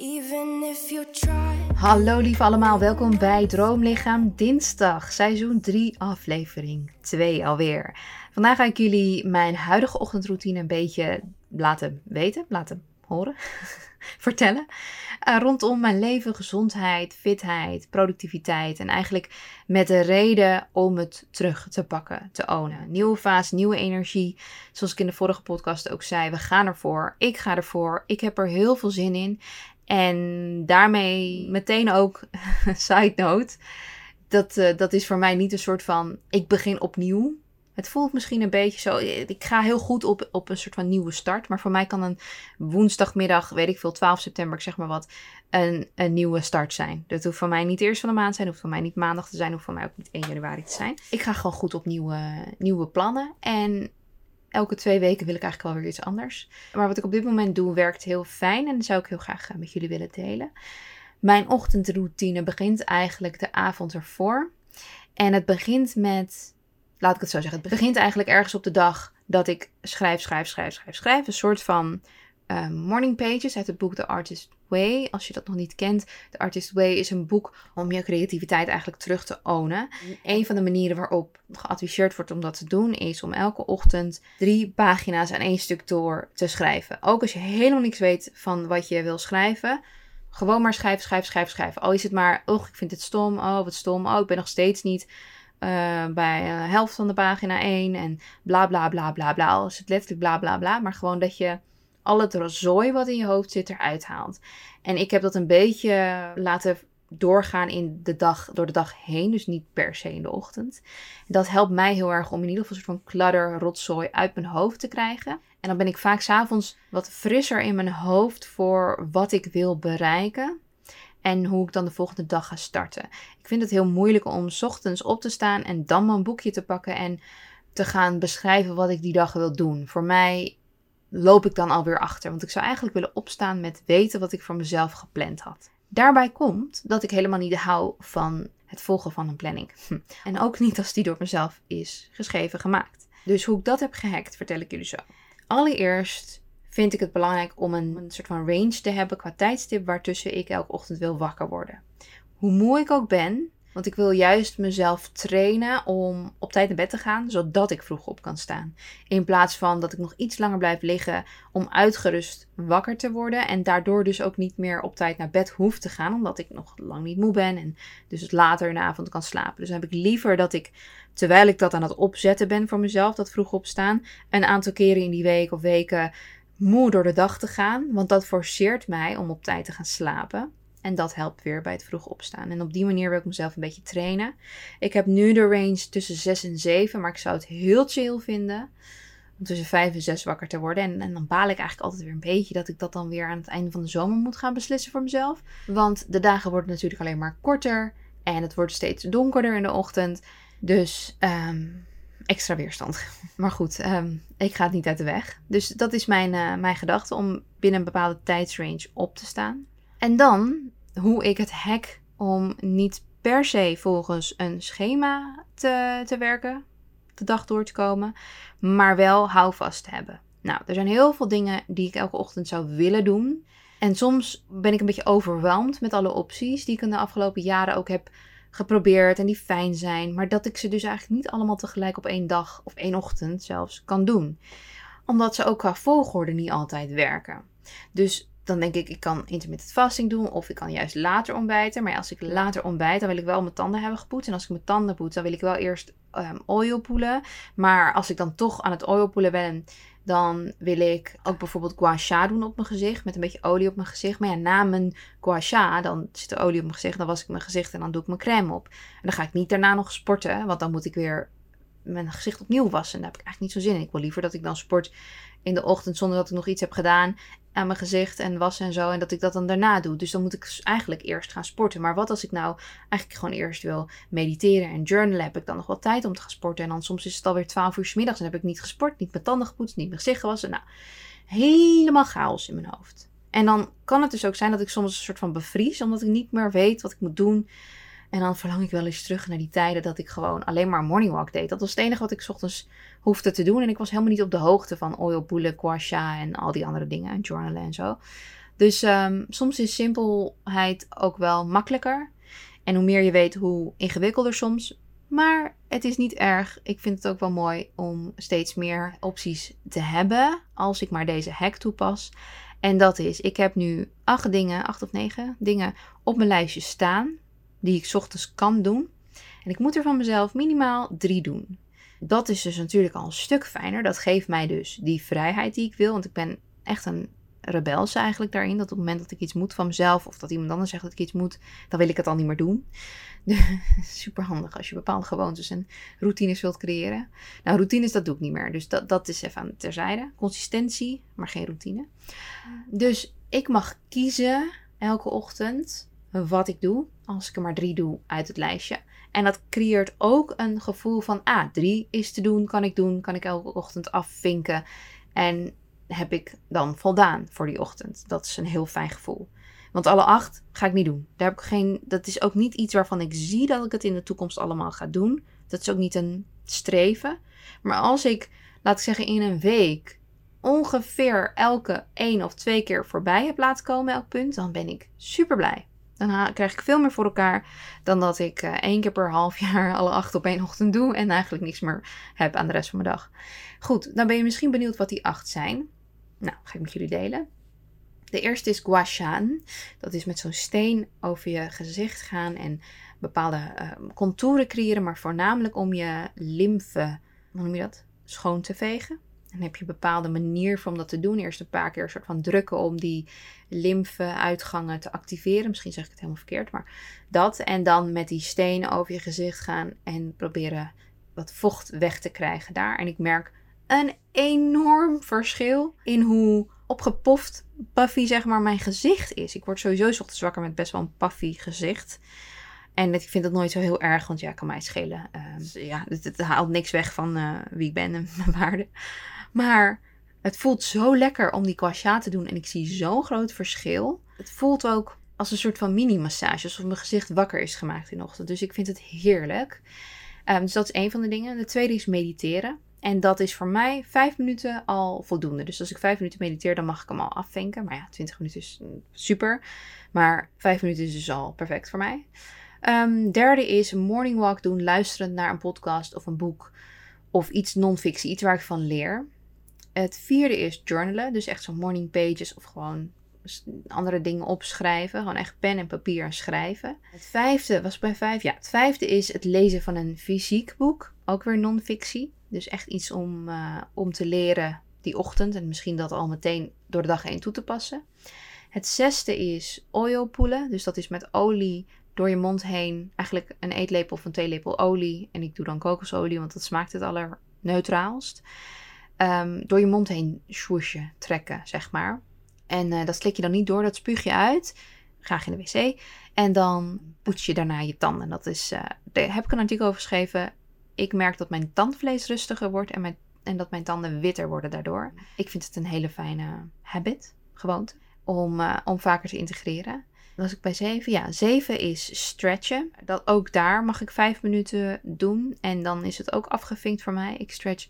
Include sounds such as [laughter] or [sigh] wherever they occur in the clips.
Even if you try. Hallo lieve allemaal, welkom bij Droomlichaam Dinsdag, seizoen 3, aflevering 2 alweer. Vandaag ga ik jullie mijn huidige ochtendroutine een beetje laten weten, laten horen, [laughs] vertellen. Uh, rondom mijn leven, gezondheid, fitheid, productiviteit en eigenlijk met de reden om het terug te pakken, te ownen. Nieuwe fase, nieuwe energie. Zoals ik in de vorige podcast ook zei, we gaan ervoor. Ik ga ervoor. Ik heb er heel veel zin in. En daarmee meteen ook, [laughs] side note, dat, uh, dat is voor mij niet een soort van, ik begin opnieuw. Het voelt misschien een beetje zo, ik ga heel goed op, op een soort van nieuwe start. Maar voor mij kan een woensdagmiddag, weet ik veel, 12 september, ik zeg maar wat, een, een nieuwe start zijn. Dat hoeft voor mij niet eerst van de maand zijn, hoeft voor mij niet maandag te zijn, hoeft voor mij ook niet 1 januari te zijn. Ik ga gewoon goed op nieuwe, nieuwe plannen. En elke twee weken wil ik eigenlijk wel weer iets anders. Maar wat ik op dit moment doe, werkt heel fijn en zou ik heel graag eh, met jullie willen delen. Mijn ochtendroutine begint eigenlijk de avond ervoor. En het begint met, laat ik het zo zeggen, het begint eigenlijk ergens op de dag dat ik schrijf, schrijf, schrijf, schrijf, schrijf. Een soort van uh, morning pages uit het boek The Artist Way. Als je dat nog niet kent, The Artist Way is een boek om je creativiteit eigenlijk terug te ownen. Een van de manieren waarop geadviseerd wordt om dat te doen is om elke ochtend drie pagina's aan één stuk door te schrijven. Ook als je helemaal niks weet van wat je wil schrijven. Gewoon maar schrijven, schrijven, schrijven, schrijven. Al is het maar, oh, ik vind het stom. Oh, wat stom. Oh, ik ben nog steeds niet uh, bij de helft van de pagina 1. En bla, bla, bla, bla, bla. Al is het letterlijk bla, bla, bla. Maar gewoon dat je al het zooi wat in je hoofd zit eruit haalt. En ik heb dat een beetje laten doorgaan in de dag, door de dag heen. Dus niet per se in de ochtend. Dat helpt mij heel erg om in ieder geval een soort van kladder, rotzooi uit mijn hoofd te krijgen. En dan ben ik vaak s'avonds wat frisser in mijn hoofd voor wat ik wil bereiken. En hoe ik dan de volgende dag ga starten. Ik vind het heel moeilijk om ochtends op te staan en dan mijn boekje te pakken en te gaan beschrijven wat ik die dag wil doen. Voor mij loop ik dan alweer achter. Want ik zou eigenlijk willen opstaan met weten wat ik voor mezelf gepland had. Daarbij komt dat ik helemaal niet hou van het volgen van een planning. Hm. En ook niet als die door mezelf is geschreven, gemaakt. Dus hoe ik dat heb gehackt, vertel ik jullie zo. Allereerst vind ik het belangrijk om een, een soort van range te hebben qua tijdstip waartussen ik elke ochtend wil wakker worden. Hoe moe ik ook ben, want ik wil juist mezelf trainen om op tijd naar bed te gaan, zodat ik vroeg op kan staan. In plaats van dat ik nog iets langer blijf liggen om uitgerust wakker te worden. En daardoor dus ook niet meer op tijd naar bed hoef te gaan, omdat ik nog lang niet moe ben. En dus later in de avond kan slapen. Dus dan heb ik liever dat ik, terwijl ik dat aan het opzetten ben voor mezelf, dat vroeg opstaan, een aantal keren in die week of weken moe door de dag te gaan. Want dat forceert mij om op tijd te gaan slapen. En dat helpt weer bij het vroeg opstaan. En op die manier wil ik mezelf een beetje trainen. Ik heb nu de range tussen 6 en 7, maar ik zou het heel chill vinden om tussen 5 en 6 wakker te worden. En, dan baal ik eigenlijk altijd weer een beetje dat ik dat dan weer aan het einde van de zomer moet gaan beslissen voor mezelf. Want de dagen worden natuurlijk alleen maar korter en het wordt steeds donkerder in de ochtend. Dus um, extra weerstand. [laughs] Maar goed, um, ik ga het niet uit de weg. Dus dat is mijn, uh, mijn gedachte om binnen een bepaalde tijdsrange op te staan. En dan hoe ik het hack om niet per se volgens een schema te, te werken, de dag door te komen, maar wel houvast te hebben. Nou, er zijn heel veel dingen die ik elke ochtend zou willen doen. En soms ben ik een beetje overweldigd met alle opties die ik in de afgelopen jaren ook heb geprobeerd en die fijn zijn, maar dat ik ze dus eigenlijk niet allemaal tegelijk op één dag of één ochtend zelfs kan doen. Omdat ze ook qua volgorde niet altijd werken. Dus dan denk ik, ik kan intermittent fasting doen of ik kan juist later ontbijten. Maar als ik later ontbijt, dan wil ik wel mijn tanden hebben gepoetst. En als ik mijn tanden poets, dan wil ik wel eerst um, oil poelen. Maar als ik dan toch aan het oil poelen ben, dan wil ik ook bijvoorbeeld gua sha doen op mijn gezicht. Met een beetje olie op mijn gezicht. Maar ja, na mijn gua sha, dan zit er olie op mijn gezicht. Dan was ik mijn gezicht en dan doe ik mijn crème op. En dan ga ik niet daarna nog sporten. Want dan moet ik weer mijn gezicht opnieuw wassen. En daar heb ik eigenlijk niet zo zin in. Ik wil liever dat ik dan sport in de ochtend zonder dat ik nog iets heb gedaan aan mijn gezicht en wassen en zo. En dat ik dat dan daarna doe. Dus dan moet ik eigenlijk eerst gaan sporten. Maar wat als ik nou eigenlijk gewoon eerst wil mediteren en journalen? Heb ik dan nog wel tijd om te gaan sporten? En dan soms is het alweer 12 uur s middags en heb ik niet gesport, niet mijn tanden gepoetst, niet mijn gezicht gewassen. Nou, helemaal chaos in mijn hoofd. En dan kan het dus ook zijn dat ik soms een soort van bevries, omdat ik niet meer weet wat ik moet doen. En dan verlang ik wel eens terug naar die tijden dat ik gewoon alleen maar morning walk deed. Dat was het enige wat ik ochtends hoefde te doen. En ik was helemaal niet op de hoogte van oil, boule, gua en al die andere dingen. En journalen en zo. Dus ehm, soms is simpelheid ook wel makkelijker. En hoe meer je weet, hoe ingewikkelder soms. Maar het is niet erg. Ik vind het ook wel mooi om steeds meer opties te hebben. Als ik maar deze hack toepas. En dat is, ik heb nu acht dingen, acht of negen dingen op mijn lijstje staan. Die ik ochtends kan doen. En ik moet er van mezelf minimaal drie doen. Dat is dus natuurlijk al een stuk fijner. Dat geeft mij dus die vrijheid die ik wil. Want ik ben echt een rebels eigenlijk daarin. Dat op het moment dat ik iets moet van mezelf, of dat iemand anders zegt dat ik iets moet, dan wil ik het al niet meer doen. [laughs] Super handig als je bepaalde gewoontes en routines wilt creëren. Nou, routines, dat doe ik niet meer. Dus dat, dat is even aan terzijde. Consistentie, maar geen routine. Dus ik mag kiezen elke ochtend wat ik doe. Als ik er maar drie doe uit het lijstje. En dat creëert ook een gevoel van, ah, drie is te doen, kan ik doen, kan ik elke ochtend afvinken. En heb ik dan voldaan voor die ochtend. Dat is een heel fijn gevoel. Want alle acht ga ik niet doen. Daar heb ik geen, dat is ook niet iets waarvan ik zie dat ik het in de toekomst allemaal ga doen. Dat is ook niet een streven. Maar als ik, laat ik zeggen, in een week ongeveer elke één of twee keer voorbij heb laten komen, elk punt, dan ben ik super blij. Dan krijg ik veel meer voor elkaar dan dat ik uh, één keer per half [laughs] jaar alle acht op één ochtend doe en eigenlijk niks meer heb aan de rest van mijn dag. Goed, dan ben je misschien benieuwd wat die acht zijn. Nou, ga ik met jullie delen. De eerste is gua shan. Dat is met zo'n steen over je gezicht gaan en bepaalde uh, contouren creëren, maar voornamelijk om je lymfe, hoe noem je dat, schoon te vegen. Dan heb je een bepaalde manier om dat te doen. Eerst een paar keer een soort van drukken om die lymfeuitgangen te activeren. Misschien zeg ik het helemaal verkeerd, maar dat. En dan met die stenen over je gezicht gaan en proberen wat vocht weg te krijgen daar. En ik merk een enorm verschil in hoe opgepoft puffy zeg maar mijn gezicht is. Ik word sowieso ochtends wakker met best wel een puffy gezicht. En ik vind dat nooit zo heel erg, want ja, kan mij schelen. Uh, ja, het, het, haalt niks weg van uh, wie ik ben en [laughs] mijn waarde. Maar het voelt zo lekker om die kwasja te doen en ik zie zo'n groot verschil. Het voelt ook als een soort van mini-massage, alsof mijn gezicht wakker is gemaakt in de ochtend. Dus ik vind het heerlijk. Um, dus dat is één van de dingen. De tweede is mediteren. En dat is voor mij vijf minuten al voldoende. Dus als ik vijf minuten mediteer, dan mag ik hem al afvinken. Maar ja, twintig minuten is mm, super. Maar vijf minuten is dus al perfect voor mij. Um, derde is morning walk doen, luisterend naar een podcast of een boek. Of iets non-fictie, iets waar ik van leer. Het vierde is journalen. Dus echt zo'n morning pages of gewoon andere dingen opschrijven. Gewoon echt pen en papier en schrijven. Het vijfde, was bij vijf? Ja, het vijfde is het lezen van een fysiek boek. Ook weer non-fictie. Dus echt iets om, uh, om te leren die ochtend. En misschien dat al meteen door de dag heen toe te passen. Het zesde is oilpoelen. Dus dat is met olie door je mond heen. Eigenlijk een eetlepel of een theelepel olie. En ik doe dan kokosolie, want dat smaakt het allerneutraalst. Um, door je mond heen swoosje trekken, zeg maar. En uh, dat slik je dan niet door, dat spuug je uit. Graag in de wc. En dan poets je daarna je tanden. Dat is, uh, daar heb ik een artikel over geschreven ik merk dat mijn tandvlees rustiger wordt en, en dat mijn tanden witter worden daardoor. Ik vind het een hele fijne habit, gewoonte, om, uh, om vaker te integreren. Was ik bij 7. Ja, 7 is stretchen. Dat, ook daar mag ik 5 minuten doen. En dan is het ook afgevinkt voor mij. Ik stretch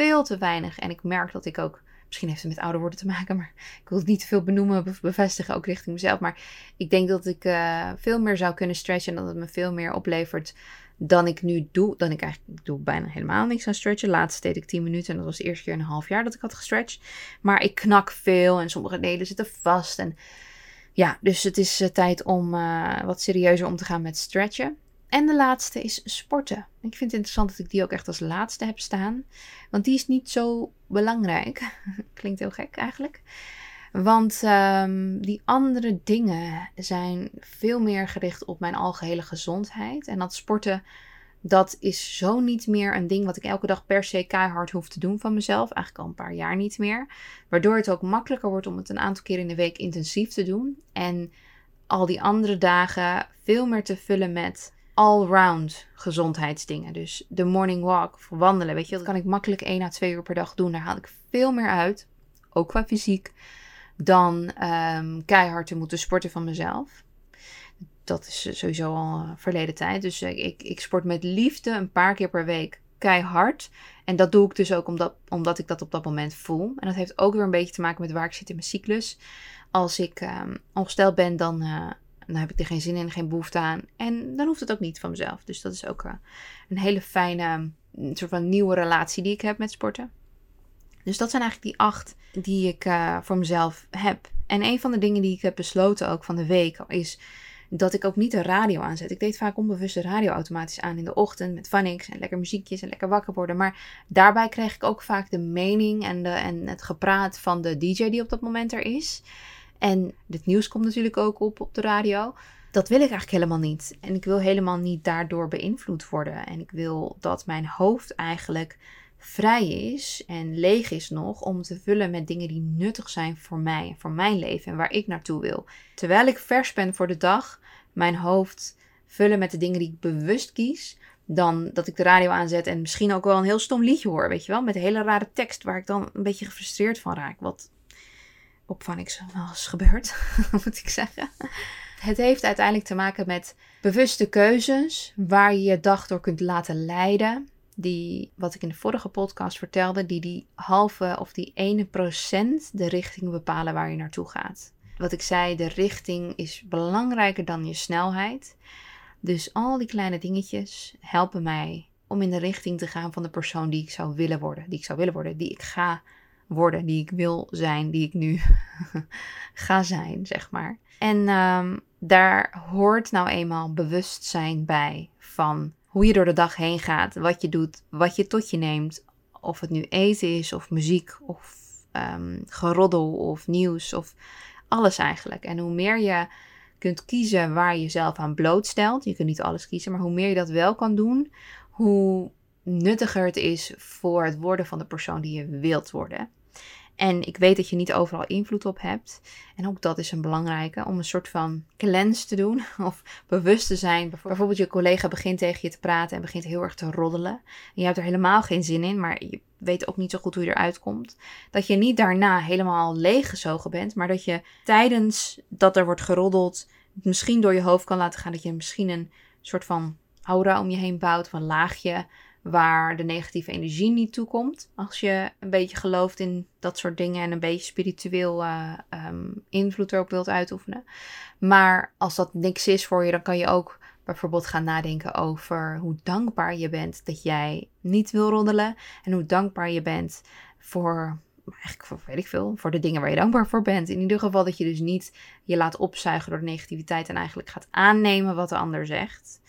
veel te weinig. En ik merk dat ik ook. Misschien heeft het met ouder worden te maken, maar ik wil het niet te veel benoemen of bevestigen, ook richting mezelf. Maar ik denk dat ik uh, veel meer zou kunnen stretchen en dat het me veel meer oplevert dan ik nu doe. Dan ik eigenlijk ik doe bijna helemaal niks aan stretchen. Laatst deed ik 10 minuten en dat was de eerste keer in een half jaar dat ik had gestretched. Maar ik knak veel en sommige delen zitten vast. En ja, dus het is uh, tijd om uh, wat serieuzer om te gaan met stretchen. En de laatste is sporten. Ik vind het interessant dat ik die ook echt als laatste heb staan. Want die is niet zo belangrijk. [laughs] Klinkt heel gek eigenlijk. Want um, die andere dingen zijn veel meer gericht op mijn algehele gezondheid. En dat sporten, dat is zo niet meer een ding wat ik elke dag per se keihard hoef te doen van mezelf. Eigenlijk al een paar jaar niet meer. Waardoor het ook makkelijker wordt om het een aantal keer in de week intensief te doen. En al die andere dagen veel meer te vullen met all-round gezondheidsdingen. Dus de morning walk wandelen, weet je, dat kan ik makkelijk 1 à 2 uur per dag doen. Daar haal ik veel meer uit, ook qua fysiek dan um, keihard te moeten sporten van mezelf. Dat is sowieso al verleden tijd. Dus ik, ik sport met liefde een paar keer per week keihard. En dat doe ik dus ook omdat, omdat ik dat op dat moment voel. En dat heeft ook weer een beetje te maken met waar ik zit in mijn cyclus. Als ik um, ongesteld ben, dan, dan heb ik er geen zin in, geen behoefte aan. En dan hoeft het ook niet van mezelf. Dus dat is ook uh, een hele fijne, een soort van nieuwe relatie die ik heb met sporten. Dus dat zijn eigenlijk die acht die ik uh, voor mezelf heb. En een van de dingen die ik heb besloten ook van de week is dat ik ook niet de radio aanzet. Ik deed vaak onbewust de radio automatisch aan in de ochtend met Vanix en lekker muziekjes en lekker wakker worden. Maar daarbij kreeg ik ook vaak de mening en, de, en het gepraat van de DJ die op dat moment er is. En het nieuws komt natuurlijk ook op op de radio. Dat wil ik eigenlijk helemaal niet. En ik wil helemaal niet daardoor beïnvloed worden. En ik wil dat mijn hoofd eigenlijk vrij is en leeg is nog om te vullen met dingen die nuttig zijn voor mij, voor mijn leven en waar ik naartoe wil. Terwijl ik vers ben voor de dag, mijn hoofd vullen met de dingen die ik bewust kies, dan dat ik de radio aanzet en misschien ook wel een heel stom liedje hoor, weet je wel, met een hele rare tekst waar ik dan een beetje gefrustreerd van raak, wat op van ik wel eens gebeurd, [laughs] moet ik zeggen. Het heeft uiteindelijk te maken met bewuste keuzes waar je je dag door kunt laten leiden die, wat ik in de vorige podcast vertelde, die die halve of die ene procent de richting bepalen waar je naartoe gaat. Wat ik zei, de richting is belangrijker dan je snelheid. Dus al die kleine dingetjes helpen mij om in de richting te gaan van de persoon die ik zou willen worden. Die ik zou willen worden, die ik ga worden, die ik wil zijn, die ik nu [laughs] ga zijn, zeg maar. En um, daar hoort nou eenmaal bewustzijn bij van hoe je door de dag heen gaat, wat je doet, wat je tot je neemt. Of het nu eten is, of muziek, of um, geroddel, of nieuws, of alles eigenlijk. En hoe meer je kunt kiezen waar je jezelf aan blootstelt, je kunt niet alles kiezen, maar hoe meer je dat wel kan doen, hoe nuttiger het is voor het worden van de persoon die je wilt worden. En ik weet dat je niet overal invloed op hebt. En ook dat is een belangrijke, om een soort van cleanse te doen. [laughs] Of bewust te zijn. Bijvoorbeeld je collega begint tegen je te praten en begint heel erg te roddelen. En je hebt er helemaal geen zin in, maar je weet ook niet zo goed hoe je eruit komt. Dat je niet daarna helemaal leeggezogen bent, maar dat je tijdens dat er wordt geroddeld, misschien door je hoofd kan laten gaan. Dat je misschien een soort van aura om je heen bouwt, van laagje waar de negatieve energie niet toe komt. Als je een beetje gelooft in dat soort dingen en een beetje spiritueel uh, um, invloed erop wilt uitoefenen. Maar als dat niks is voor je, dan kan je ook bijvoorbeeld gaan nadenken over hoe dankbaar je bent dat jij niet wil roddelen. En hoe dankbaar je bent voor eigenlijk voor, weet ik veel, voor de dingen waar je dankbaar voor bent. In ieder geval dat je dus niet je laat opzuigen door de negativiteit en eigenlijk gaat aannemen wat de ander zegt.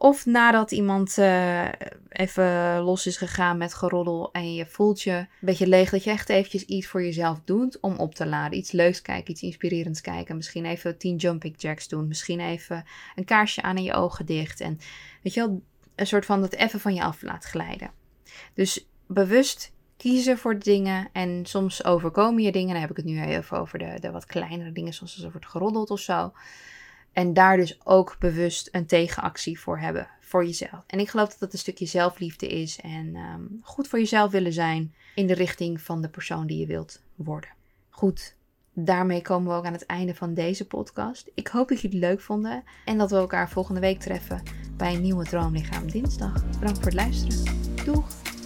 Of nadat iemand uh, even los is gegaan met geroddel en je voelt je een beetje leeg, dat je echt eventjes iets voor jezelf doet om op te laden. Iets leuks kijken, iets inspirerends kijken. Misschien even 10 jumping jacks doen. Misschien even een kaarsje aan en je ogen dicht. En weet je wel, een soort van dat even van je af laat glijden. Dus bewust kiezen voor dingen en soms overkomen je dingen. Dan heb ik het nu even over de, de wat kleinere dingen, zoals er wordt geroddeld of zo. En daar dus ook bewust een tegenactie voor hebben voor jezelf. En ik geloof dat dat een stukje zelfliefde is en um, goed voor jezelf willen zijn in de richting van de persoon die je wilt worden. Goed, daarmee komen we ook aan het einde van deze podcast. Ik hoop dat jullie het leuk vonden en dat we elkaar volgende week treffen bij een nieuwe Droomlichaam Dinsdag. Bedankt voor het luisteren. Doeg!